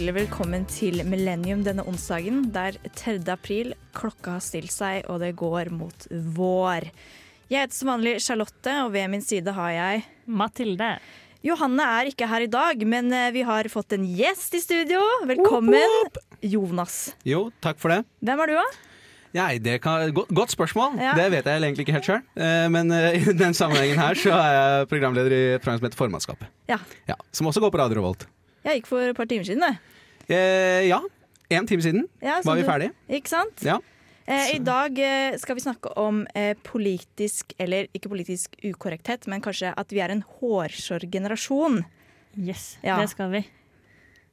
Hjertelig velkommen til Millennium denne onsdagen, der 3. april klokka har stilt seg og det går mot vår. Jeg heter som vanlig Charlotte, og ved min side har jeg Mathilde. Johanne er ikke her i dag, men eh, vi har fått en gjest i studio. Velkommen, Jonas. Jo, takk for det. Hvem er du, da? Nei, det kan, godt, godt spørsmål. Ja. Det vet jeg egentlig ikke helt sjøl. Men eh, i den sammenhengen her så er jeg programleder i et program som heter Formannskapet. Ja. Ja, som også går på Radio Revolt. Jeg gikk for et par timer siden, jeg. Eh, ja, en time siden Ja, var vi du- ferdige. Ikke sant? Ja. Eh, I dag eh, skal vi snakke om eh, politisk, eller ikke politisk ukorrekthet, men kanskje at vi er en hårsår generasjon. Yes, Ja. det skal vi.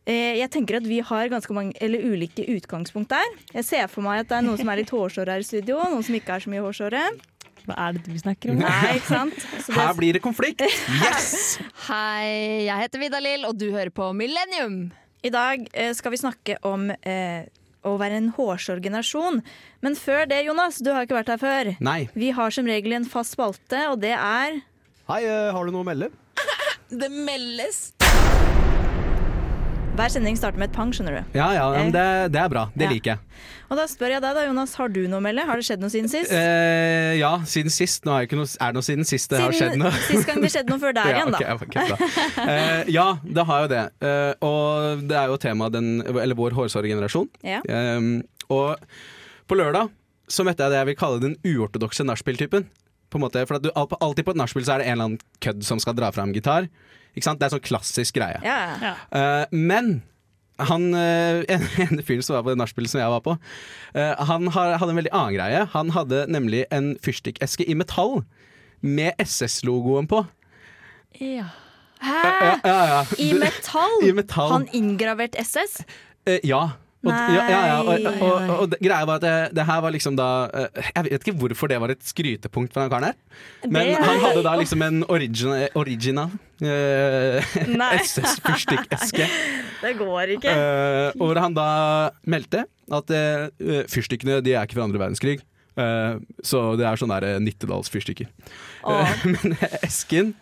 Eh, jeg tenker at vi har ganske mange, eller ulike utgangspunkt der. Jeg ser for meg at det er noen som er litt hårsåre her i studio, noen som ikke er så mye hårsåre. Hva er det du snakker om? Nei, ikke sant? Så det- Her blir det konflikt! Yes! Hei, jeg heter Vidar Lill, og du hører på Millennium. I dag eh, skal vi snakke om eh, å være en generasjon. Men før det, Jonas, du har ikke vært her før. Nei. Vi har som regel en fast spalte, og det er Hei, eh, har du noe å melde? Det meldes. Hver sending starter med et pang, skjønner du. Ja, ja, men det, det er bra. Det Ja. liker jeg. Og da spør jeg deg da, Jonas, har du noe å melde? Har det skjedd noe siden sist? Eh, ja, siden sist. Nå er, noe, er det noe siden sist det har skjedd noe? Sist gang det skjedde noe før der igjen, da. Ja, okay, ok. Eh, ja, det har jo det. Eh, og det er jo temaet den, eller vår hårsåre generasjon. Ja. Um, og på lørdag så møtte jeg det jeg vil kalle den uortodokse nachspiel-typen. På en måte, for at du, Alltid på et nachspiel så er det en eller annen kødd som skal dra fram gitar. Ikke sant? Det er sånn klassisk greie. Ja. Ja. Eh, men han uh, en, fyren fyr som var på det nachspielet som jeg var på, uh, han har, hadde en veldig annen greie. Han hadde nemlig en fyrstikkeske i metall med SS-logoen på. Ja. Hæ? Ja, ja, ja. I metall? I metall. Han inngravert SS? Eh, ja. Og, ja, ja, ja. Og, og, og, det, greia var at det, det her var liksom da eh, Jeg vet ikke hvorfor det var et skrytepunkt for den karen her. Men Det- han hadde da liksom en original, original uh, SS-fyrstikkeske. Det går ikke. Uh, hvor han da meldte at uh, fyrstikkene de er ikke fra andre verdenskrig. Uh, så det er sånne der Nittedals fyrstikker. Uh, men esken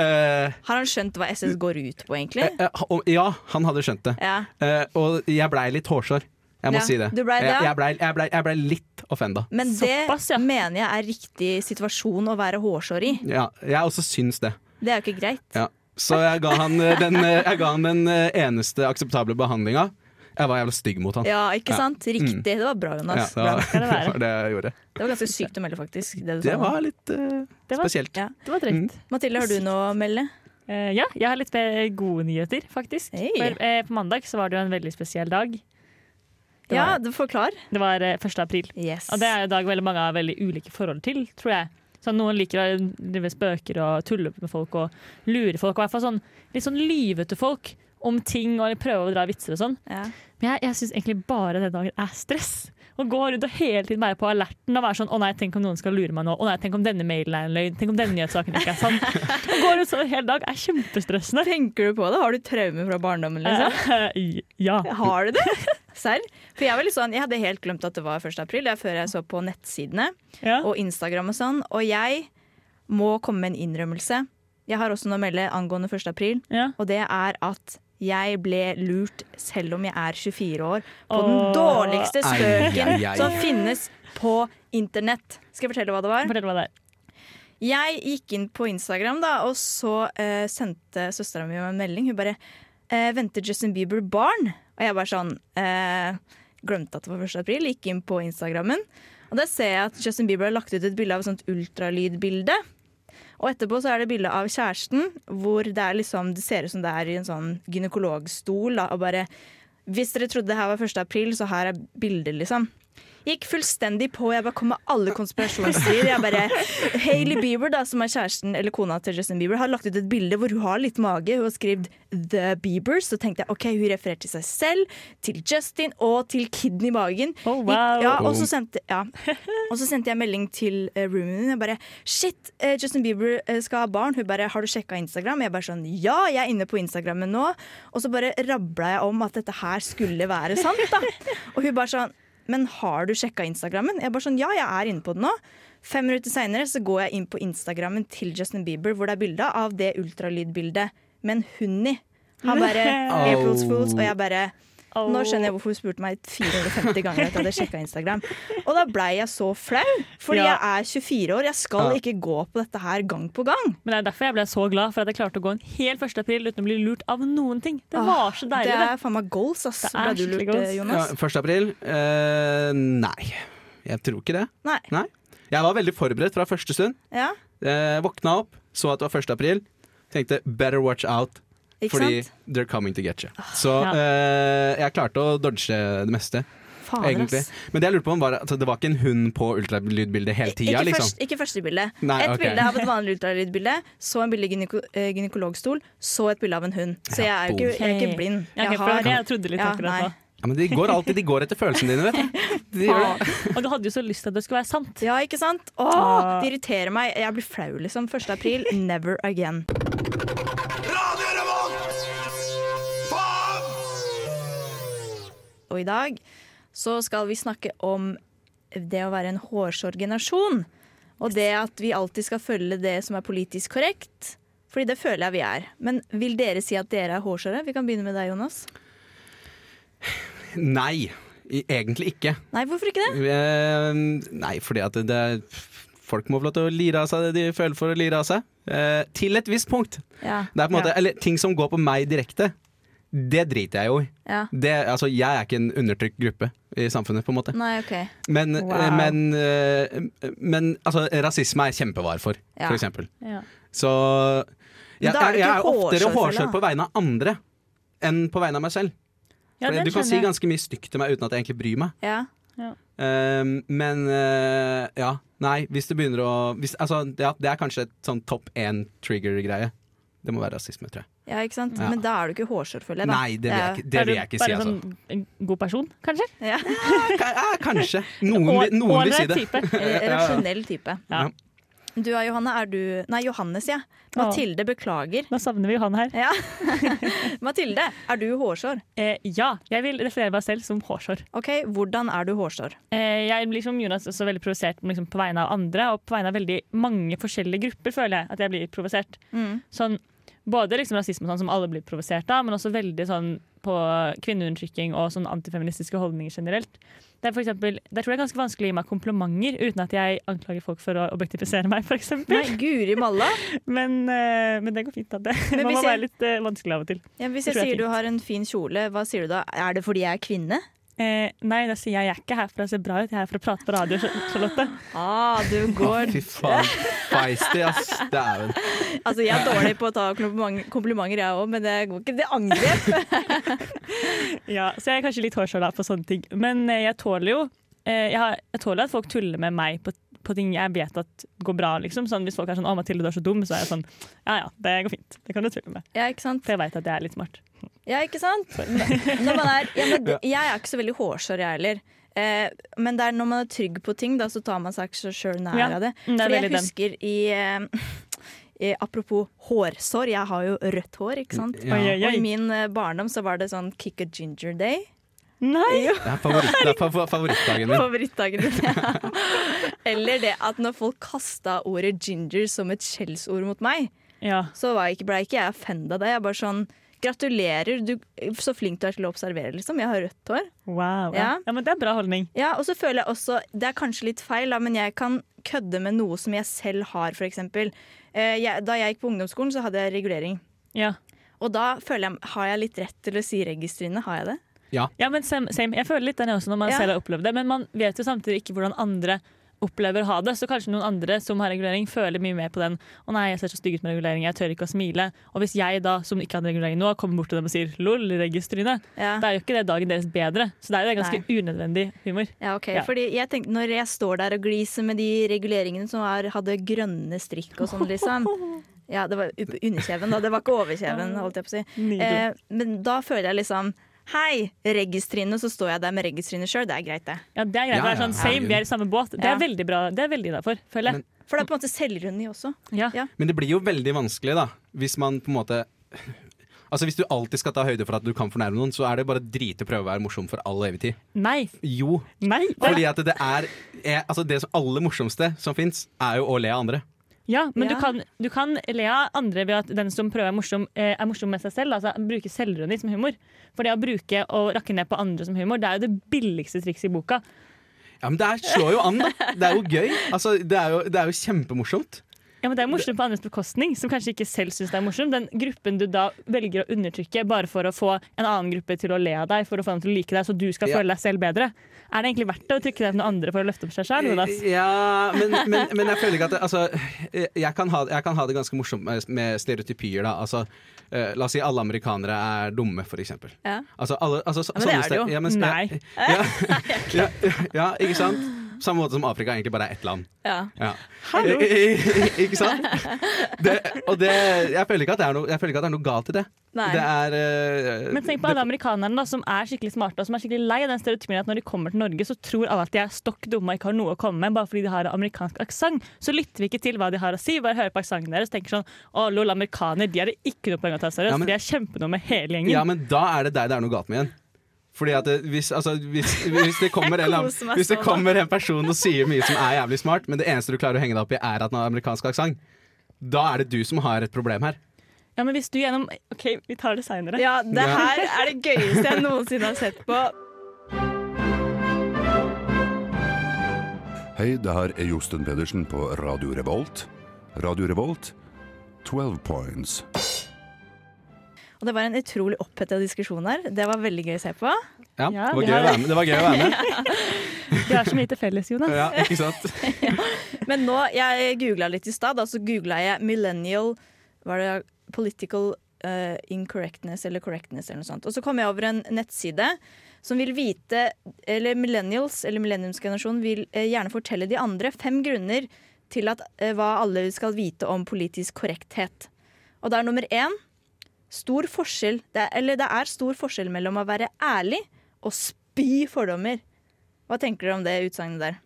eh, Har han skjønt hva SS går ut på, egentlig? Uh, uh, Ja, han hadde skjønt det. Ja. Eh, og jeg blei litt hårsår. Jeg må Ja, si det. du ble det, ja? jeg, jeg, blei, ble, ble litt offenda. Men det Såpass, ja. mener jeg er riktig situasjon å være hårsår i. Ja, jeg også syns det. Det er jo ikke greit. Ja. Så jeg ga han den, jeg ga han den eneste akseptable behandlinga. Jeg var jævla stygg mot han. Ja, ikke Ja. Mm. sant? Riktig. Det var bra, Ja, Jonas. det, Bra. var, det det var det jeg gjorde. Det var ganske sykt å melde, faktisk. Det, du Det var litt uh, Det var- spesielt. ja. Det var drøyt. Mathilde, har du noe å melde? Uh, ja, jeg har litt gode nyheter, faktisk. Hey. For, uh, på mandag så var det jo en veldig spesiell dag. Det Ja, var, du forklar. det var eh, 1. april. Yes. Og det er en dag veldig mange har veldig ulike forhold til, tror jeg. Så Noen liker å drive spøker og tulle med folk og lure folk. Og i hvert fall sånn, litt sånn lyvete folk om ting og prøve å dra vitser og sånn. ja. Men jeg, jeg syns egentlig bare den dagen er stress. Å gå rundt og hele tiden være på alerten og være sånn 'Å nei, tenk om noen skal lure meg nå'. 'Å nei, tenk om denne mailen er en løgn'. 'Tenk om denne nyhetssaken ikke er sann'. Å gå rundt sånn en hel dag er kjempestressende. Tenker du på det? Har du traumer fra barndommen? liksom? Eh, ja. Har du det? Serr? For jeg var litt sånn, jeg hadde helt glemt at det var 1. april, det er før jeg så på nettsidene ja. og Instagram og sånn. Og jeg må komme med en innrømmelse. Jeg har også noe å melde angående 1. april, ja. og det er at jeg ble lurt selv om jeg er 24 år, på den dårligste Ai, spøken ai, ai. som finnes på internett. Skal jeg fortelle hva det var? Fortell hva det er. Jeg gikk inn på Instagram, da, og så eh, sendte søstera mi en melding. Hun bare eh, 'Venter Justin Bieber barn?' Og jeg bare sånn eh, Glemte at det var 1. april. Gikk inn på Instagrammen. Og der ser jeg at Justin Bieber har lagt ut et bilde av et sånt ultralydbilde. Og etterpå så er det bilde av kjæresten, hvor det, liksom, det ser ut som det er i en sånn gynekologstol. Da, og bare Hvis dere trodde det her var 1. april, så her er bildet, liksom. Gikk fullstendig på. Jeg bare kom med alle konspirasjonsteorier. Jeg bare Hailey Bieber, da, som er kjæresten eller kona til Justin Bieber, har lagt ut et bilde hvor hun har litt mage. Hun har skrevet 'The Biebers'. Så tenkte jeg ok, hun refererer til seg selv, til Justin og til kiden i magen. Oh, wow. Ja, og, så sendte, ja. og så sendte jeg melding til uh, roomien min. Jeg bare 'Shit, uh, Justin Bieber uh, skal ha barn'. Hun bare 'Har du sjekka Instagram?' Jeg bare sånn 'Ja, jeg er inne på Instagrammen nå'. Og så bare rabla jeg om at dette her skulle være sant. da Og hun bare sånn 'Men har du sjekka Instagrammen?' Jeg bare sånn 'Ja, jeg er inne på den nå'. Fem minutter seinere går jeg inn på Instagrammen til Justin Bieber, hvor det er bilde av det ultralydbildet med en hund i. Han bare. April's Fools, og jeg bare Åh. Nå skjønner jeg hvorfor hun spurte meg 450 ganger etter at jeg hadde sjekka Instagram. Og da blei jeg så flau, fordi Ja. jeg er 24 år. Jeg skal Ja. ikke gå på dette her gang på gang. Men det er derfor jeg ble så glad for at jeg klarte å gå en hel 1. april uten å bli lurt av noen ting. Det var så deilig, Det er faen meg goals, ass. Det er Ble du lurt, goals. Jonas? Ja, 1. april? Uh, nei, jeg tror ikke det. Nei. Jeg var veldig forberedt fra første stund. Ja, Eh, våkna opp, så at det var 1. april. Tenkte 'better watch out', ikke fordi sant? they're coming to get you. Så Ja. eh, jeg klarte å dodge det meste, Fader, egentlig. Men det jeg lurte på var at det var ikke en hund på ultralydbildet hele tida, Ikke, liksom. først, ikke første bilde. Nei, et okay. bilde av et vanlig ultralydbilde, så en bilde i gyneko eh, gynekologstol, så et bilde av en hund. Så jeg er jo ikke, jeg er ikke blind. Jeg okay, har, det jeg trodde litt Ja, akkurat nei. Ja, men de går alltid de går etter følelsene dine, vet du. De. Og du hadde jo så lyst til at det skulle være sant. ja, ikke sant? Åh, Ah. det irriterer meg. Jeg blir flau, liksom. 1. april, never again. Og i dag så skal vi snakke om det å være en hårsårgenerasjon. Og det at vi alltid skal følge det som er politisk korrekt. Fordi det føler jeg vi er. Men vil dere si at dere er hårsåre? Vi kan begynne med deg, Jonas. Nei, egentlig ikke. Nei, hvorfor ikke det? Eh, nei, fordi at det, det Folk må få lov til å lire av seg det de føler for å lire av seg. Eh, til et visst punkt. Ja. Det er på en måte, Ja. Eller ting som går på meg direkte, det driter jeg jo i. ja. Det, altså, jeg er ikke en undertrykt gruppe i samfunnet, på en måte. Nei, OK. Men, Wow. eh, men, eh, men altså, rasisme er jeg kjempevar for, Ja. for eksempel. Ja. Så jeg, er jeg, jeg er oftere hårsår, på vegne av andre enn på vegne av meg selv. Ja, For du kan si ganske mye stygt til meg uten at jeg egentlig bryr meg. Ja. Um, men uh, ja, nei, hvis det begynner å hvis, altså, ja, Det er kanskje et sånn topp én trigger-greie. Det må være rasisme, tror jeg. Ja, ikke sant? Ja. Men da er du ikke hårsår, føler jeg. Da. Nei, det vil jeg ikke, det vil jeg ikke si, en altså. sånn en god person, kanskje? Ja. Ja, kanskje. Noen, vil- noen vil si det. type. Rasjonell type. Ja. Du og Johanne, er du Nei, Johannes, ja. Mathilde, beklager. Da savner vi Johanne her. Ja. Mathilde, er du hårsår? Eh, ja, jeg vil referere meg selv som hårsår. Ok, Hvordan er du hårsår? Eh, jeg blir som Jonas også veldig provosert liksom, på vegne av andre, og på vegne av veldig mange forskjellige grupper, føler jeg at jeg blir provosert. Mm. Sånn, både liksom rasisme sånn som alle blir provosert av, men også veldig sånn på kvinneundertrykking og sånn antifeministiske holdninger generelt. Det er for eksempel, der tror jeg det er ganske vanskelig å gi meg komplimenter uten at jeg anklager folk for å objektifisere meg, eksempel. Nei, Guri malla. Men, uh, men det går fint. At det Men Man må jeg- være litt uh, vanskelig av og til. Ja, hvis jeg jeg sier er du har en fin kjole, hva sier du da? Er det fordi jeg er kvinne? Eh, nei, da sier jeg jeg er ikke her for å se bra ut, jeg er her for å prate på radio, Charlotte. Ah, du går Fy faen. Feisty, ass. Dæven. Altså, jeg er dårlig på å ta kompliment- komplimenter, jeg òg, men det går ikke. Det er angrep. Ja, så jeg er kanskje litt hårsåla på sånne ting. Men eh, jeg tåler jo eh, jeg, har, jeg tåler at folk tuller med meg på, på ting jeg vet at går bra. Liksom. Sånn, hvis folk er sånn 'Å, Mathilde, du er så dum', så er jeg sånn Ja ja, det går fint. Det kan du tulle med. Ja, ikke sant? For jeg veit at jeg er litt smart. Ja, ikke sant? Når man er, ja, men, jeg er ikke så veldig hårsår, jeg heller. Eh, men det er når man er trygg på ting, da, så tar man seg ikke så sjøl nær Ja, av det. det For jeg den. husker i, eh, i Apropos hårsår, jeg har jo rødt hår, ikke sant? Ja. Og i min eh, barndom så var det sånn kick a ginger day. Nei! Det er, favoritt, det er favorittdagen din. Favorittdagen din. Ja. Eller det at når folk kasta ordet ginger som et skjellsord mot meg, Ja. så blei jeg ikke, jeg offenda av det. Jeg bare sånn Gratulerer, du, så flink du er til å observere, liksom. Jeg har rødt hår. Wow. Ja. Ja. ja, men det er bra holdning. Ja, og så føler jeg også, Det er kanskje litt feil, da, men jeg kan kødde med noe som jeg selv har, f.eks. Eh, jeg, da jeg gikk på ungdomsskolen, så hadde jeg regulering. Ja. Og da føler jeg, har jeg litt rett til å si registrene. Har jeg det? Ja, men same, same. Jeg føler litt den også når man Ja. selv har opplevd det, men man vet jo samtidig ikke hvordan andre opplever å ha det. Så kanskje noen andre som har regulering, føler mye mer på den 'Å nei, jeg ser så stygg ut med regulering, jeg tør ikke å smile'. Og hvis jeg da, som ikke hadde regulering nå, kommer bort til dem og sier 'lol, registryne', Ja. da er jo ikke det dagen deres bedre. Så det er jo ganske unødvendig humor. Ja, ok. Ja. Fordi jeg tenkte, Når jeg står der og gliser med de reguleringene som var, hadde grønne strikk og sånn, liksom Ja, det var underkjeven, da. Det var ikke overkjeven, holdt jeg på å si. Eh, men da føler jeg liksom Hei, registrine, så står jeg der med registrine sjøl. Det er greit, det. Ja, det er greit. Ja, det er sånn, same, vi er i samme båt. Det er veldig bra. Det er veldig innafor, føler jeg. Men- For det er på en måte selvironi også. Ja. Ja. Men det blir jo veldig vanskelig, da, hvis man på en måte Altså Hvis du alltid skal ta høyde for at du kan fornærme noen, så er det bare drit å prøve å være morsom for all evig tid. Nei. Jo, Nei. fordi at det er, er Altså det som aller morsomste som fins, er jo å le av andre. Ja, men Ja. Du, kan, du kan le av andre ved at den som prøver være morsom, eh, er morsom med seg selv. Altså bruke selvironi som humor. For det å bruke og rakke ned på andre som humor, det er jo det billigste trikset i boka. Ja, men det slår jo an, da. Det er jo gøy. Altså, det, er jo, det er jo kjempemorsomt. Ja, men Det er morsomt på andres bekostning, som kanskje ikke selv syns det er morsomt. Den gruppen du da velger å undertrykke bare for å få en annen gruppe til å le av deg, for å få dem til å like deg, så du skal Ja. føle deg selv bedre. Er det egentlig verdt det å trykke ned på noen andre for å løfte opp seg sjøl, Jonas? Ja, men, men, men jeg føler ikke at det, altså, jeg, kan ha, jeg kan ha det ganske morsomt med, med stereotypier. Da. Altså, uh, la oss si alle amerikanere er dumme, for eksempel. Ja. Altså, alle, altså, så- Ja, men det er det jo. Ja, men, Nei. Ja, ja, ikke sant? Samme måte som Afrika egentlig bare er ett land. Ja. Ja. Hallo! ikke sant? Det, og det, jeg, føler ikke at det er noe, det er noe galt i det. Er uh, Men tenk på alle amerikanerne da, som er skikkelig smarte og som er skikkelig lei av den stereotypien at når de kommer til Norge, så tror alle at de er stokk dumme og ikke har noe å komme med bare fordi de har amerikansk aksent. Så lytter vi ikke til hva de har å si, bare hører på aksenten deres og tenker sånn Å, lol, amerikaner, de har det ikke noe poeng å ta seriøst, Ja, men- de er kjempedumme hele gjengen. Ja, men da er det deg det er noe galt med igjen. Fordi at det, hvis, altså, hvis, hvis, det kommer en, eller hvis det kommer en person og sier mye som er jævlig smart, men det eneste du klarer å henge deg opp i, er at den har amerikansk aksent, da er det du som har et problem her. Ja, men hvis du gjennom OK, vi tar det seinere. ja, det Ja. her er det gøyeste jeg noensinne har sett på. Hei, det her er Josten Pedersen på Radio Revolt. Radio Revolt, 12 points. Og det var en utrolig oppheta diskusjon her. Det var veldig gøy å se på. Ja, Ja, det, var gøy gøy å være med. det var gøy å være med. Vi har så mye til felles, Jonas. Ja, ikke sant? Men nå, jeg googla litt i stad, da, så googla jeg 'millennial var det political uh, incorrectness' eller 'correctness' eller noe sånt. Og så kom jeg over en nettside som vil vite Eller millennials, eller millenniumsgenerasjonen, vil uh, gjerne fortelle de andre fem grunner til at, uh, hva alle skal vite om politisk korrekthet. Og det er nummer én stor forskjell det er, Eller det er stor forskjell mellom å være ærlig og spy fordommer. Hva tenker dere om det utsagnet der?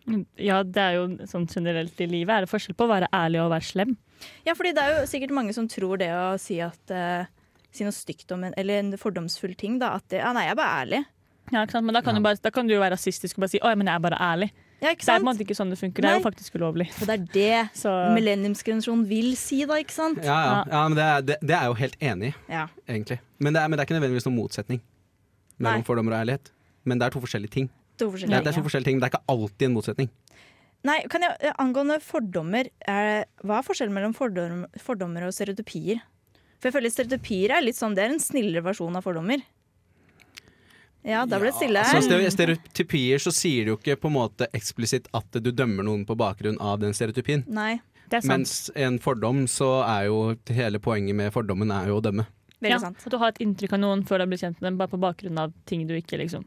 Ja, det er jo sånn generelt i livet. Er det forskjell på å være ærlig og å være slem? Ja, fordi det er jo sikkert mange som tror det å si at uh, Si noe stygt om en Eller en fordomsfull ting, da. At det, ja, nei, jeg er bare ærlig. Ja, ikke sant? Men da kan, du bare, da kan du jo være rasistisk og bare si 'å, ja, men jeg er bare ærlig'. Ja, Det er på en måte ikke sånn det funker. Det er jo faktisk ulovlig. Og det er det Så millenniumsgenerasjonen vil si, da, ikke sant? Ja, ja. ja men det er, det, det er jeg jo helt enig i, Ja. egentlig. Men det, er, men det er ikke nødvendigvis noen motsetning mellom Nei. fordommer og ærlighet. Men det er to forskjellige ting. To Det forskjellige er, det er to ja. forskjellige ting, men det er ikke alltid en motsetning. Nei, kan jeg, eh, Angående fordommer, er, hva er forskjellen mellom fordom, fordommer og stereotypier? For jeg føler stereotypier er litt sånn, det er en snillere versjon av fordommer. Ja, da ble det stille Så her. stere- stereotypier så sier du jo ikke på en måte eksplisitt at du dømmer noen på bakgrunn av den stereotypien. Nei, det er sant. Mens en fordom, så er jo hele poenget med fordommen er jo å dømme. veldig ja, sant. At du har et inntrykk av noen før du har blitt kjent med dem, bare på bakgrunn av ting du ikke liksom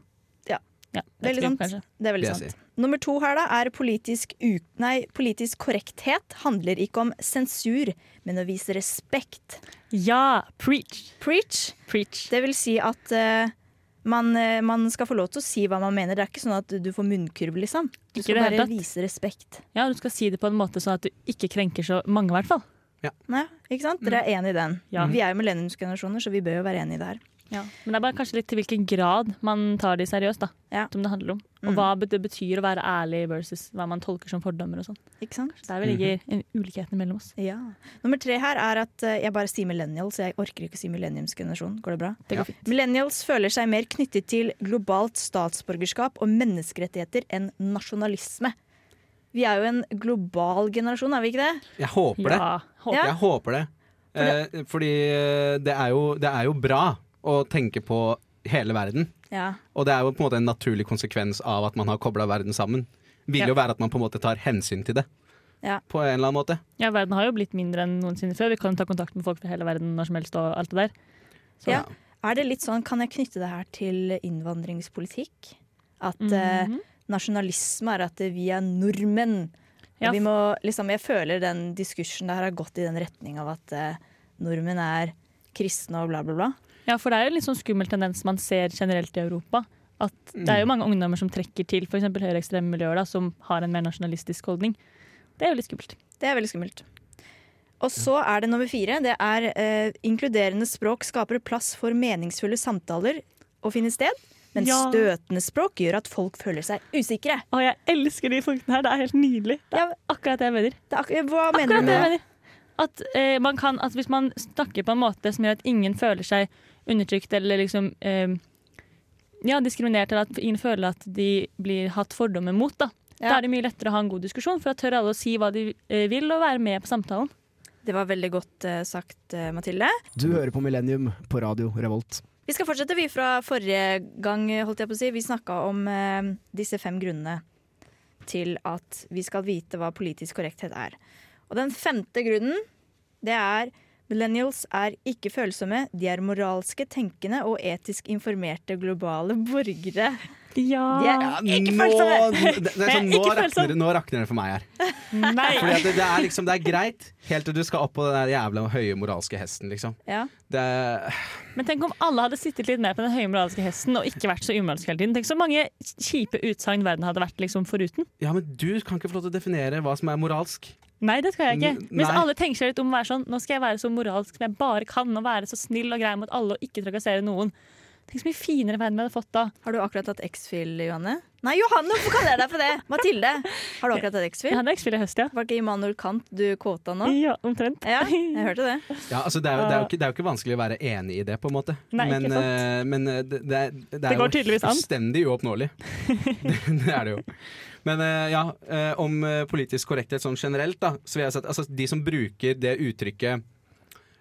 Ja. ja Veldig vet sant. Det er veldig sant. Nummer to her da er politisk, u nei, politisk korrekthet handler ikke om sensur, men å vise respekt. Ja! Preach! Preach. Preach. Det vil si at eh, man, eh, man skal få lov til å si hva man mener. Det er ikke sånn at du får munnkurv, liksom. Du Ikke skal bare tatt. vise respekt. Ja, du skal si det på en måte sånn at du ikke krenker så mange, i hvert fall. Nei, ikke sant? Dere er enig i den. Ja. Vi er jo millenniumsgenerasjoner, så vi bør jo være enig i det her. Men det er bare kanskje litt til hvilken grad man tar de seriøst, da. Ja. Som det handler om. Og Mm. hva det betyr å være ærlig versus hva man tolker som fordommer og sånn. Ikke sant? Så der vi ligger mm -hmm. ulikhetene mellom oss. Ja. Nummer tre her er at eh, jeg bare sier millennials, jeg orker ikke å si millenniumsgenerasjon. Går det bra? Det Ja. går fint. Millennials føler seg mer knyttet til globalt statsborgerskap og menneskerettigheter enn nasjonalisme. Vi er jo en global generasjon, er vi ikke det? Jeg håper det. Ja, håper. Ja. Jeg håper det. Eh, fordi eh, det er, jo, det er jo bra å tenke på hele verden. Ja. Og det er jo på en måte en naturlig konsekvens av at man har kobla verden sammen. Vil Ja. jo være at man på en måte tar hensyn til det. Ja. På en eller annen måte. Ja, verden har jo blitt mindre enn noensinne før. Vi kan ta kontakt med folk fra hele verden når som helst og alt det der. Så, Ja. Er det litt sånn, Kan jeg knytte det her til innvandringspolitikk? At eh, Mhm. nasjonalisme er at vi er nordmenn. Og Ja, vi må, liksom, jeg føler den diskursen der har gått i den retning av at eh, nordmenn er kristne og bla, bla, bla. Ja, for det er jo en litt sånn skummel tendens man ser generelt i Europa. At det er jo mange ungdommer som trekker til f.eks. høyreekstreme miljøer da, som har en mer nasjonalistisk holdning. Det er jo litt skummelt. Det er veldig skummelt. Og så er det nummer fire. Det er eh, inkluderende språk skaper plass for meningsfulle samtaler å finne sted. Men Ja. støtende språk gjør at folk føler seg usikre. Å, jeg elsker de punktene her. Det er helt nydelig. Det er Ja. akkurat det jeg mener. Det er ak hva Akkurat mener du med det? At, eh, man kan, at hvis man snakker på en måte som gjør at ingen føler seg undertrykt eller liksom eh, ja, diskriminert, eller at ingen føler at de blir hatt fordommer mot, da. Da er det mye lettere å ha en god diskusjon, for da tør alle å si hva de eh, vil, og være med på samtalen. Det var veldig godt uh, sagt, eh, Mathilde. Du hører på Millennium på Radio Revolt. Vi skal fortsette vi fra forrige gang, holdt jeg på å si. Vi snakka om uh, disse fem grunnene til at vi skal vite hva politisk korrekthet er. Og den femte grunnen, det er Millennials er ikke følsomme, de er moralske, tenkende og etisk informerte globale borgere. Ja. De er Ja, ikke nå, følsomme! det, det er sånn, nå, rakner, nå rakner det for meg her. Nei. Fordi at det, det, er liksom, det er greit helt til du skal opp på den der jævla høye moralske hesten, liksom. Ja. Det er, Men tenk om alle hadde sittet litt mer på den høye moralske hesten og ikke vært så umoralsk hele tiden. Tenk så mange kjipe utsagn verden hadde vært liksom foruten. ja, men du kan ikke få lov til å definere hva som er moralsk. Nei, det skal jeg ikke. Hvis nei. alle tenker seg litt om å være sånn Nå skal jeg være så moralsk som jeg bare kan, og være så snill og grei mot alle og ikke trakassere noen. Tenk så mye finere verden vi hadde fått da. Har du akkurat tatt X-Fill, Johanne? Nei, Johanne, hvorfor kaller jeg deg for det? Mathilde, har du akkurat tatt X-Fill? Jeg hadde X-Fill i høst, ja. Var ikke Immanuel Kant du kåta nå? Ja, omtrent. Ja, jeg hørte det. Ja, altså, det, er jo, det, er jo ikke, det er jo ikke vanskelig å være enig i det, på en måte. Nei, men ikke sant. eh, men eh, det, det, er- det er går jo fullstendig uoppnåelig. det, det er det jo. Men eh, ja, om politisk korrekthet sånn generelt, da, så vil jeg si at altså, de som bruker det uttrykket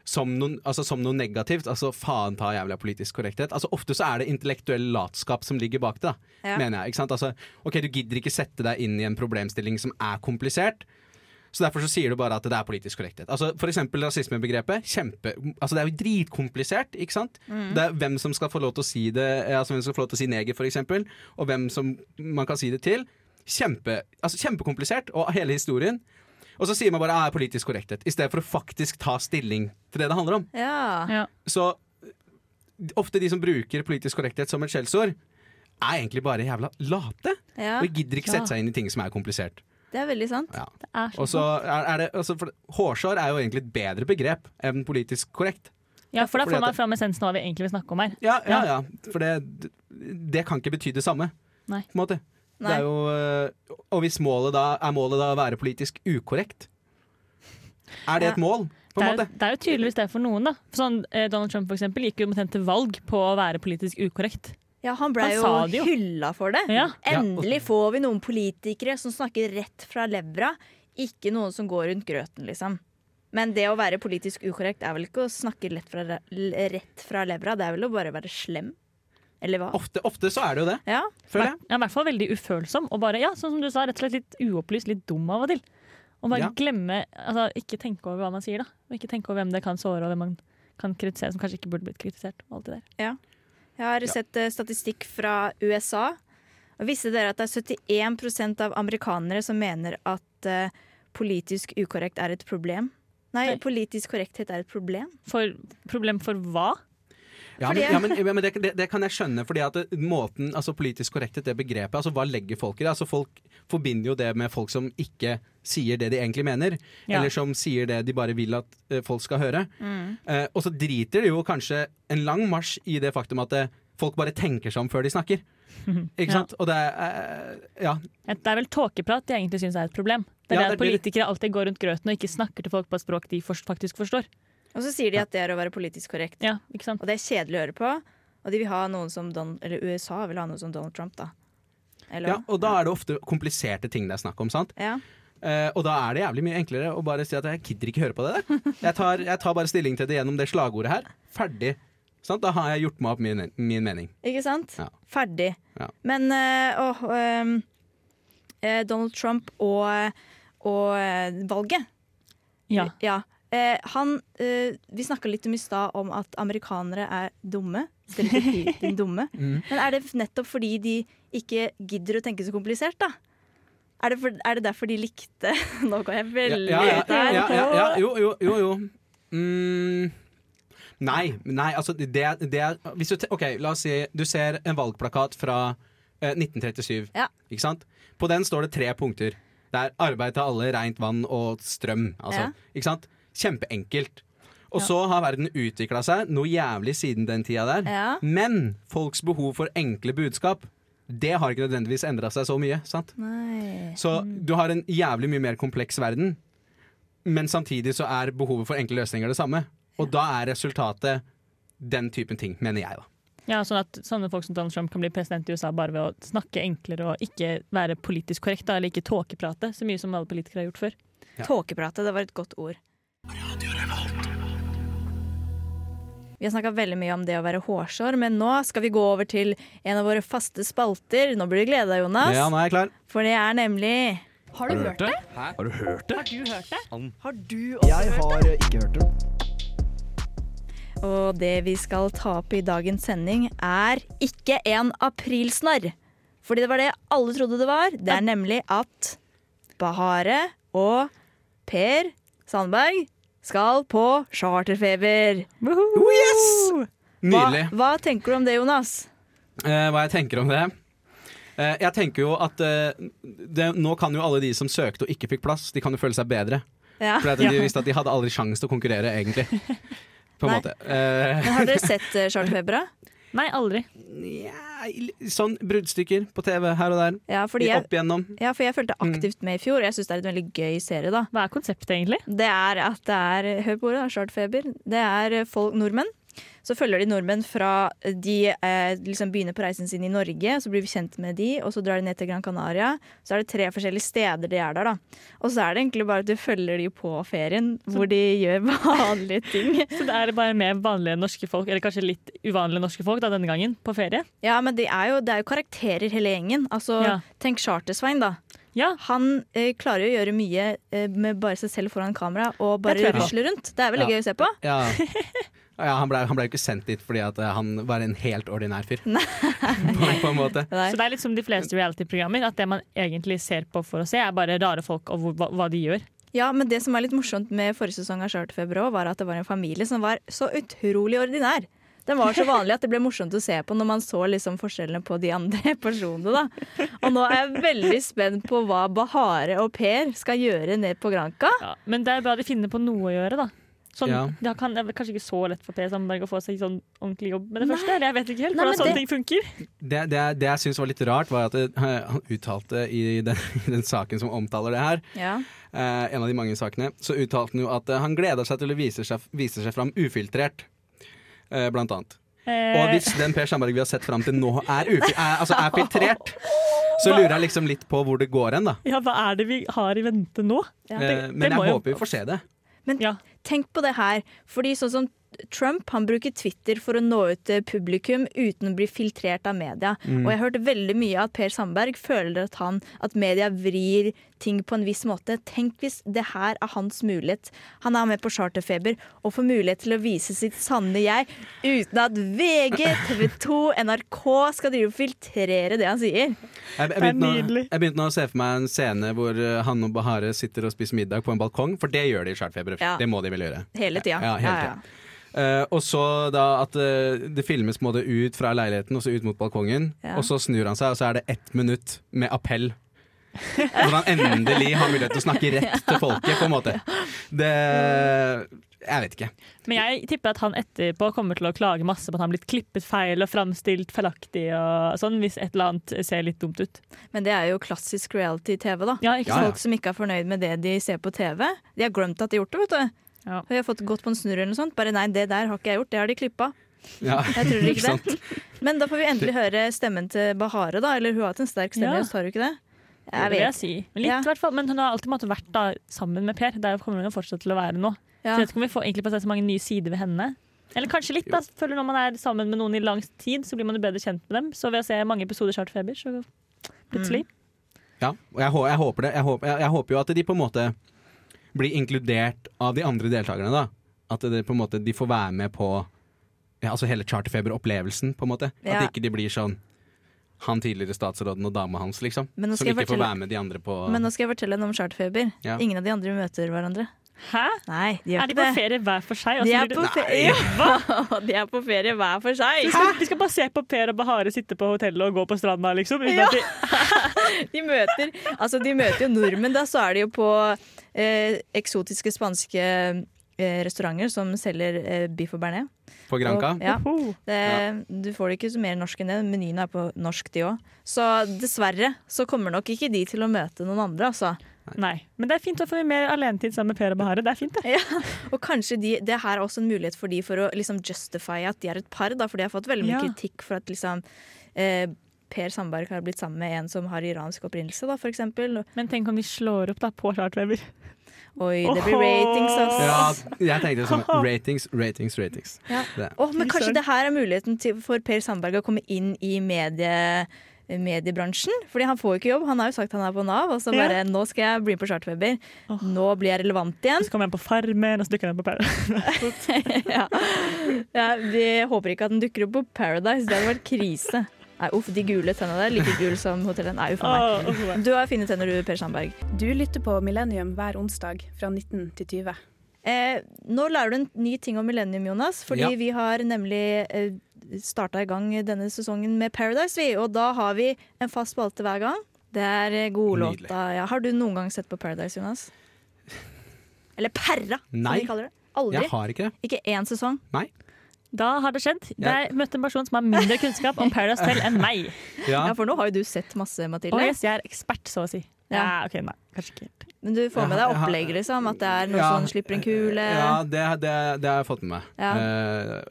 som noe, altså, som noe negativt, altså faen ta jævla politisk korrekthet. Altså Ofte så er det intellektuell latskap som ligger bak det, da, Ja. mener jeg. Ikke sant? Altså, ok, Du gidder ikke sette deg inn i en problemstilling som er komplisert. Så Derfor så sier du bare at det er politisk korrekthet. Altså For eksempel rasismebegrepet. Kjempe, altså Det er jo dritkomplisert. ikke sant? Det er Hvem som skal få lov til å si det, eh, altså hvem som skal få lov til å si neger, for eksempel, og hvem som man kan si det til. Kjempe, altså Kjempekomplisert, og hele historien. Og så sier man bare at det er politisk korrekthet, i stedet for å faktisk ta stilling til det det handler om. Ja. Ja. Så ofte de som bruker politisk korrekthet som et skjellsord, er egentlig bare jævla late. ja. Og gidder ikke Ja. sette seg inn i ting som er komplisert. Det er veldig sant. Ja. Det er så Og så er, er det, altså for, Hårsår er jo egentlig et bedre begrep enn politisk korrekt. Ja, for da får man fram essensen av hva vi egentlig vil snakke om her. Ja, ja, ja. For det, det kan ikke bety det samme. Nei. På en måte. Det er jo, øh, og hvis målet da er målet da å være politisk ukorrekt, er det Ja. et mål? På Det en er, måte? det er jo tydeligvis det for noen. da sånn, eh, Donald Trump for eksempel, gikk jo omtrent til valg på å være politisk ukorrekt. Ja, han ble Han jo, jo. hylla for det. Ja. Endelig får vi noen politikere som snakker rett fra levra, ikke noen som går rundt grøten, liksom. Men det å være politisk ukorrekt er vel ikke å snakke lett fra, rett fra levra, det er vel å bare være slem? Eller hva? Ofte, ofte så er det jo det, Ja, føler jeg. Ja, I hvert fall veldig ufølsom. Og bare, ja, sånn som du sa, rett og slett litt uopplyst, litt dum av og til. Og bare Ja. glemme altså, Ikke tenke over hva man sier, da. Og ikke tenke over hvem det kan såre, og hvem man kan kritisere, som kanskje ikke burde blitt kritisert. Og alt det der. Ja. Jeg har sett eh, statistikk fra USA. Og Visste dere at det er 71% av amerikanere som mener at uh, politisk ukorrekt er et problem? Nei, Nei. politisk korrekthet er et problem. For problem for hva? Ja, men, ja, men, ja, men det, det, det kan jeg skjønne, fordi at måten, altså politisk korrekthet, det begrepet, altså hva legger folk i det? Altså Folk forbinder jo det med folk som ikke sier det de egentlig mener, Ja. eller som sier det de bare vil at eh, folk skal høre. Eh, og så driter de jo kanskje en lang marsj i det faktum at eh, folk bare tenker seg om før de snakker. Ikke sant? Og det er Ja. Det er vel tåkeprat jeg egentlig syns er et problem. Det er Ja, det det er det- politikere alltid går rundt grøten og ikke snakker til folk på et språk de faktisk forstår. Og så sier de at det er å være politisk korrekt. Ja? Og det er kjedelig å høre på. Og de vil ha noen som Don Eller USA vil ha noen som Donald Trump, da. Eller ja. Og da er det ofte kompliserte ting det er snakk om, sant? Ja. Uh, og da er det jævlig mye enklere å bare si at jeg gidder ikke høre på det der. Jeg tar, jeg tar bare stilling til det gjennom det slagordet her. Ferdig. Sant? Da har jeg gjort meg opp min, min mening. Ikke sant? Ja. Ferdig. Ja. Men uh, eh, Donald Trump og, og valget. Ja. Ja. Eh, han, eh, vi snakka litt om i stad om at amerikanere er dumme. Stereotypen dumme. Mm. Men er det nettopp fordi de ikke gidder å tenke så komplisert, da? Er det, for, er det derfor de likte Nå går jeg veldig ja, ja, ut her. ja, ja, ja, jo, jo, jo. jo. Mm, nei, nei, altså det, det er hvis du, OK, la oss si du ser en valgplakat fra eh, 1937. Ja. Ikke sant? På den står det tre punkter. Det er arbeid til alle, rent vann og strøm. Altså, ikke sant? Kjempeenkelt. Og så har verden utvikla seg noe jævlig siden den tida der. Ja. Men folks behov for enkle budskap, det har ikke nødvendigvis endra seg så mye. sant? Nei. Så du har en jævlig mye mer kompleks verden, men samtidig så er behovet for enkle løsninger det samme. Og da er resultatet den typen ting, mener jeg, da. Ja, sånn at sånne folk som Donald Trump kan bli president i USA bare ved å snakke enklere og ikke være politisk korrekt, da, eller ikke tåkeprate så mye som alle politikere har gjort før. Ja. Tåkeprate, det var et godt ord. Vi har snakka veldig mye om det å være hårsår, men nå skal vi gå over til en av våre faste spalter. Nå blir du gleda, Jonas. Ja, nå er jeg klar. For det er nemlig Har du hørt det? Har du hørt det? Har du hørt det? Har du også Jeg har eh, ikke hørt det. Og det vi skal ta opp i dagens sending, er ikke en aprilsnarr. Fordi det var det alle trodde det var. Det er nemlig at Bahare og Per Sandberg skal på charterfeber. Oh, yes! Nydelig. hva tenker du om det, Jonas? Eh, hva jeg tenker om det? Eh, jeg tenker jo at eh, det, Nå kan jo alle de som søkte og ikke fikk plass, de kan jo føle seg bedre. Ja. For de visste at de hadde aldri sjanse til å konkurrere, egentlig. På en måte. Eh, Men har dere sett uh, charterfeber, da? Nei, aldri. ja, sånn bruddstykker på TV her og der. Ja, fordi jeg, Opp igjennom. ja, for jeg fulgte Mm. aktivt med i fjor. Jeg syns det er en veldig gøy serie, da. Hva er konseptet, egentlig? Det er at det er Hør på ordet, da, charterfeber. Det er folk, nordmenn. Så følger de nordmenn fra de eh, liksom begynner på reisen sin i Norge, så blir vi kjent med de, og så drar de ned til Gran Canaria. Så er det tre forskjellige steder de er der, da. Og så er det egentlig bare at du følger de på ferien, hvor de gjør vanlige ting. Så det er bare med vanlige norske folk, eller kanskje litt uvanlige norske folk da, denne gangen, på ferie? Ja, men det er jo, det er jo karakterer hele gjengen. Altså, Ja. Tenk Charter-Svein, da. Ja. Han eh, klarer jo å gjøre mye eh, med bare seg selv foran kamera og bare rusle rundt. Det er veldig Ja. gøy å se på. Ja. Ja, han ble, ble jo ikke sendt dit fordi at eh, han var en helt ordinær fyr. på, på en måte. Nei. Så det er litt som de fleste reality-programmer, at det man egentlig ser på for å se, er bare rare folk og hva, hva de gjør. Ja, men det som er litt morsomt med forrige sesong av Charterfeber òg, var at det var en familie som var så utrolig ordinær. Den var så vanlig at det ble morsomt å se på når man så liksom forskjellene på de andre personene. da. Og nå er jeg veldig spent på hva Bahare og Per skal gjøre ned på Granka. Ja, men det er bra de finner på noe å gjøre, da. Sånn, Ja. Det kan, det er kanskje ikke så lett for Per Sandberg å få seg sånn ordentlig jobb med det Nei. første. Eller jeg vet ikke helt hvordan sånne det- ting funker. Det, det, det jeg syns var litt rart, var at han uttalte i den, i den saken som omtaler det her, Ja. eh, en av de mange sakene, så uttalte han jo at eh, han gleder seg til å vise seg, vise seg fram ufiltrert. Eh, blant annet. Og Eh, hvis den Per Sandberg vi har sett fram til nå er, ufi, er, altså er filtrert, så lurer jeg liksom litt på hvor det går hen, da. ja, hva er det vi har i vente nå? Ja. Eh, det men jeg jo- håper vi får se det. Ja. Tenk på det her, fordi sånn som Trump han bruker Twitter for å nå ut til publikum uten å bli filtrert av media. Mm. Og jeg har hørt veldig mye at Per Sandberg føler at, han, at media vrir ting på en viss måte. Tenk hvis det her er hans mulighet. Han er med på Charterfeber og får mulighet til å vise sitt sanne jeg uten at VG, TV 2, NRK skal drive og filtrere det han sier. Jeg, jeg, begynte nå, nydelig. jeg begynte nå å se for meg en scene hvor eh, han og Bahare sitter og spiser middag på en balkong, for det gjør de i Charterfeber. Ja. Det må de vel gjøre. Hele tida. Ja, hele tiden. Eh, og så da at uh, det filmes på en måte ut fra leiligheten og så ut mot balkongen. Ja. Og så snur han seg, og så er det ett minutt med appell. Hvor han endelig har mulighet til å snakke rett til folket, på en måte. Det Jeg vet ikke. Men jeg tipper at han etterpå kommer til å klage masse på at han har blitt klippet feil og framstilt feilaktig og sånn, hvis et eller annet ser litt dumt ut. Men det er jo klassisk reality-TV, da. Ja, ikke Ja, ja. Folk som ikke er fornøyd med det de ser på TV. De har glemt at de har gjort det, vet du. Ja. Vi har fått gått på en snurr eller noe sånt. Bare nei, det der har ikke jeg gjort, det har de klippa. Ja, Jeg tror ikke sant? det. Men da får vi endelig høre stemmen til Bahare, da. Eller hun har hatt en sterk stemme, Ja. så har hun ikke det? Det vil jeg si. Men litt, Ja. hvert fall. Men hun har alltid måttet vært da, sammen med Per. Der kommer hun jo fortsatt til å være nå. Ja. Så jeg vet ikke om vi får egentlig på se så mange nye sider ved henne. Eller kanskje litt, da. Føler når man er sammen med noen i lang tid, så blir man jo bedre kjent med dem. Så ved å se mange episoder Charterfeber, så plutselig Ja, og jeg, jeg håper det. Jeg håper, jeg, jeg håper jo at de på en måte blir inkludert av de andre deltakerne, da. At det, på en måte, de får være med på ja, altså hele charterfeber-opplevelsen, på en måte. Ja. At ikke de blir sånn han tidligere statsråden og dama hans, liksom. Som ikke fortelle... får være med de andre på Men nå skal jeg fortelle henne om charterfeber. Ja. Ingen av de andre møter hverandre. Hæ? Nei, de gjør Er de ikke på det. ferie hver for seg? De er blir på det- ferie, de er på ferie hver for seg. De skal, vi skal bare se på Per og Bahare sitte på hotellet og gå på stranda, liksom. Ja. de, De møter, altså de møter jo nordmenn, da så er de jo på eh, eksotiske spanske eh, restauranter som selger eh, biff og bearnés. På Granca. Og- Ja, det, Du får det ikke så mer norsk enn det. Menyen er på norsk, de òg. Så dessverre så kommer nok ikke de til å møte noen andre, altså. Nei. Men det er fint å få mer alenetid sammen med Per og Bahare. Det er fint, det. Ja. Og kanskje de, det her er også en mulighet for de for å liksom justify at de er et par, da, for de har fått veldig mye Ja. kritikk for at liksom eh, Per Sandberg har blitt sammen med en som har iransk opprinnelse, da, for eksempel. Men tenk om de slår opp da på Chartweber. Oi, det blir ratings, altså. Ja, jeg tenkte sånn ratings, ratings, ratings. Ja. Det. Åh, men kanskje det her er muligheten til, for Per Sandberg å komme inn i medie, mediebransjen? Fordi han får jo ikke jobb. Han har jo sagt han er på Nav, og så Ja. bare Nå skal jeg bli med på Chartweber. Oh. Nå blir jeg relevant igjen. Så kommer han på Farmen, og så dukker han på Paradise. ja. ja, Vi håper ikke at han dukker opp på Paradise. Det hadde vært krise. Nei, uff, De gule tennene der. Like gule som hotellet. Nei, uff a meg. Du har fine tenner, du, Per Sandberg. Du lytter på Millennium hver onsdag fra 19 til 20. Eh, nå lærer du en ny ting om Millennium, Jonas. Fordi Ja. vi har nemlig eh, starta i gang denne sesongen med Paradise, vi. Og da har vi en fast spalte hver gang. Det er eh, godlåta. Ja, har du noen gang sett på Paradise, Jonas? Eller Perra, som Nei. kaller det. Aldri. Jeg har ikke det. Ikke én sesong. Da har det skjedd. Ja. Jeg møtte en person som har mindre kunnskap om Paradise Hotel enn meg. Ja. Ja, For nå har jo du sett masse, Mathilde. Og jeg er ekspert, så å si. Ja, Ja. ok, nei, kanskje ikke helt. Men du får med deg opplegget, liksom? At det er noen Ja. som slipper en kule? Ja, det, det, det har jeg fått med meg. Ja.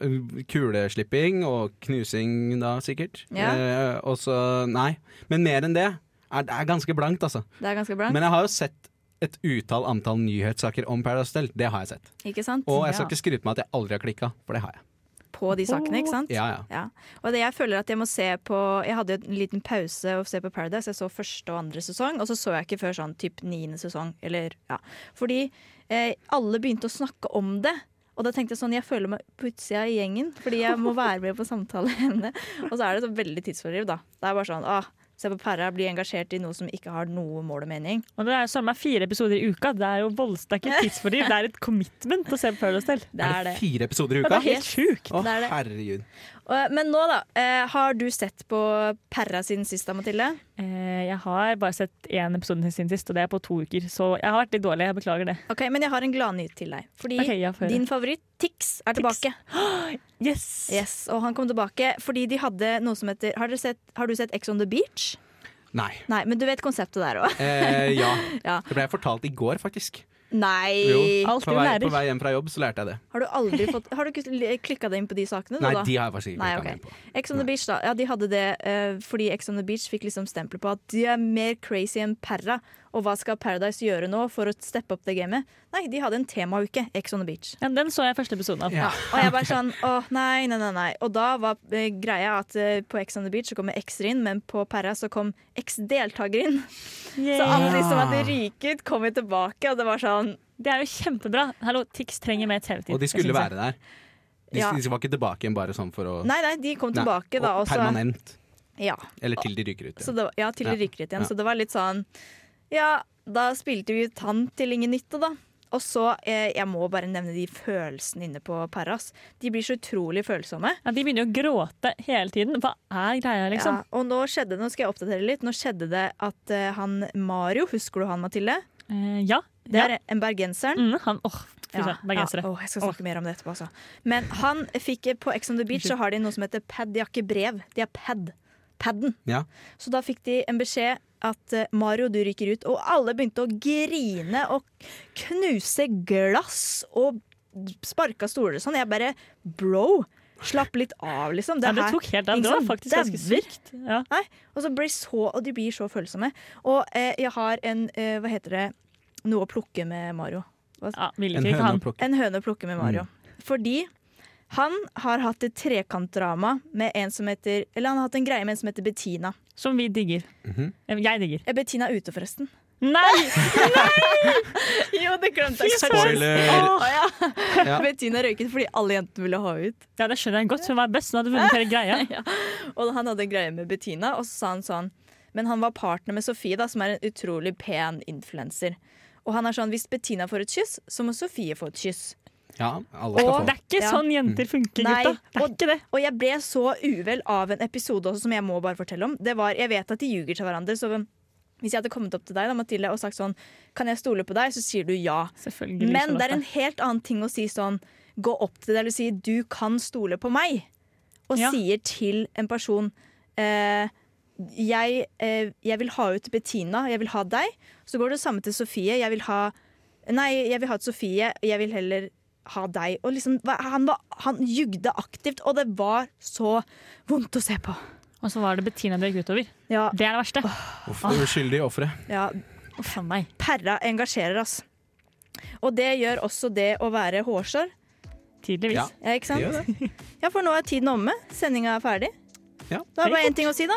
Uh, kuleslipping og knusing da, sikkert. Ja. Uh, og så Nei. Men mer enn det er, det er ganske blankt, altså. Det er ganske blankt. Men jeg har jo sett et utall antall nyhetssaker om Paradise Hotel. Det har jeg sett. Ikke sant? Og jeg skal Ja. ikke skryte meg at jeg aldri har klikka, for det har jeg. På de sakene, ikke sant? Ja, ja. Ja. Og det jeg føler at jeg må se på Jeg hadde en liten pause å se på Paradise. Jeg så første og andre sesong, og så så jeg ikke før sånn typ niende sesong. Eller, ja. Fordi eh, alle begynte å snakke om det. Og da tenkte jeg sånn, jeg føler meg på utsida i gjengen, fordi jeg må være med på samtaleemnet. Og så er det så veldig tidsfordriv, da. Det er bare sånn ah, Se på Perra, bli engasjert i noe som ikke har noe mål og mening. Og det er jo samme fire episoder i uka. Det er jo voldsomt, det er ikke tidsfordriv, det er et commitment å se på Paradise Hotel. Det er det. fire episoder i Ja, uka? det er helt sjukt. Å, det er det. herregud. Og, men nå, da. Eh, har du sett på Perra sin sist, da, Mathilde? Eh, jeg har bare sett én episode sin sist, og det er på to uker. Så jeg har vært litt dårlig. Jeg beklager det. Ok, Men jeg har en gladnyhet til deg. Fordi Ok, ja, få høre. din favoritt, Tix, er Tix. tilbake. Yes! Yes, Og han kom tilbake fordi de hadde noe som heter Har, dere sett, har du sett Ex on the Beach? Nei. Nei, men du vet konseptet der òg? Eh, ja. Ja. Det ble jeg fortalt i går, faktisk. Nei! Jo, Alt på du vei, lærer. på vei hjem fra jobb så lærte jeg det. Har du aldri fått Har du ikke klikka deg inn på de sakene? Nei, da? de har jeg faktisk ikke klikka klikket meg inn på. Ex on the Beach, da. Ja, de hadde det uh, fordi Ex on the Beach fikk liksom stempel på at de er mer crazy enn Perra. Og hva skal Paradise gjøre nå for å steppe opp det gamet? Nei, de hadde en temauke, Ex on the Beach. Ja, den så jeg første episoden av. Ja. Og jeg bare sånn, åh nei, nei, nei, nei. Og da var uh, greia at uh, på Ex on the Beach så kommer X-er inn, men på Perra så kom X-deltaker inn. Så alle de som hadde ryket, kom jo tilbake, og det var sånn Det er jo kjempebra. Hallo, Tix trenger mer TV-tid. Og de skulle være der. De, Ja. de var ikke tilbake igjen bare sånn for å Nei, nei, de kom Nei, tilbake, da. og Permanent. ja, Eller til de ryker ut. så igjen. det, ja, til de ryker ut igjen. Ja. Så det var litt sånn Ja, da spilte vi ut han til ingen nytte, da. Og så, eh, Jeg må bare nevne de følelsene inne på Perras. De blir så utrolig følsomme. Ja, de begynner å gråte hele tiden. Hva er greia, liksom? Ja, og nå skjedde Nå skal jeg oppdatere litt. Nå skjedde det at eh, han Mario, husker du han, Mathilde? Eh, ja. Det er en bergenseren. Mm, han, åh, Ja, bergensere. ja, oh, jeg skal snakke mer om det etterpå. Altså. Men han fikk på Ex on the Beach så har de noe som heter pad. De har ikke brev, de har pad. Padden. Ja. Så da fikk de en beskjed at eh, Mario, du ryker ut. Og alle begynte å grine og knuse glass og sparka stoler og sånn. Jeg bare Bro, slapp litt av, liksom. ja, det tok helt av. Det var faktisk ganske sykt. Ja. Nei, og, så blir så, og de blir så følsomme. Og eh, jeg har en eh, Hva heter det? Noe å plukke med Mario. Ja, En høne plukke. En høne å plukke med Mario. Fordi han har hatt et trekantdrama med en som heter Eller han har hatt en greie med en som heter Bettina. Som vi digger. Mm -hmm. Jeg digger. Er Bettina er ute, forresten? Nei! Jo, det glemte jeg. Spoiler! Oh, ja. Ja. Bettina røyket fordi alle jentene ville ha ut. Ja, det skjønner jeg godt. Hun var best. Hun hadde vunnet hele greia. Ja. Og han hadde en greie med Bettina, og så sa han sånn Men han var partner med Sofie, da, som er en utrolig pen influenser. Og han er sånn Hvis Bettina får et kyss, så må Sofie få et kyss. Ja, alle skal Og- få. Det er ikke Ja. sånn jenter funker, Nei, gutta. Det er og- ikke det. Og jeg ble så uvel av en episode også, som jeg må bare fortelle om. Det var, Jeg vet at de ljuger til hverandre, så Hvis jeg hadde kommet opp til deg da, Mathilde, og sagt sånn Kan jeg stole på deg? Så sier du ja. Men det er en helt annen ting å si sånn Gå opp til deg eller si 'du kan stole på meg', og Ja. sier til en person eh, jeg, eh, 'Jeg vil ha ut Bettina, jeg vil ha deg'. Så går det samme til Sofie. 'Jeg vil ha Nei, jeg vil ha ut Sofie, jeg vil heller ha deg'. Og liksom, han, var, han jugde aktivt, og det var så vondt å se på. Og så var det Bettina det gikk utover. Ja, Det er det verste. Uff, det uskyldige offeret. ja. Perra engasjerer, ass. Og det gjør også det å være hårsår. Tydeligvis. Ja. Ja, ikke sant? Det gjør det. Ja, for nå er tiden omme. Sendinga er ferdig. Ja. Da er det bare én ting å si, da.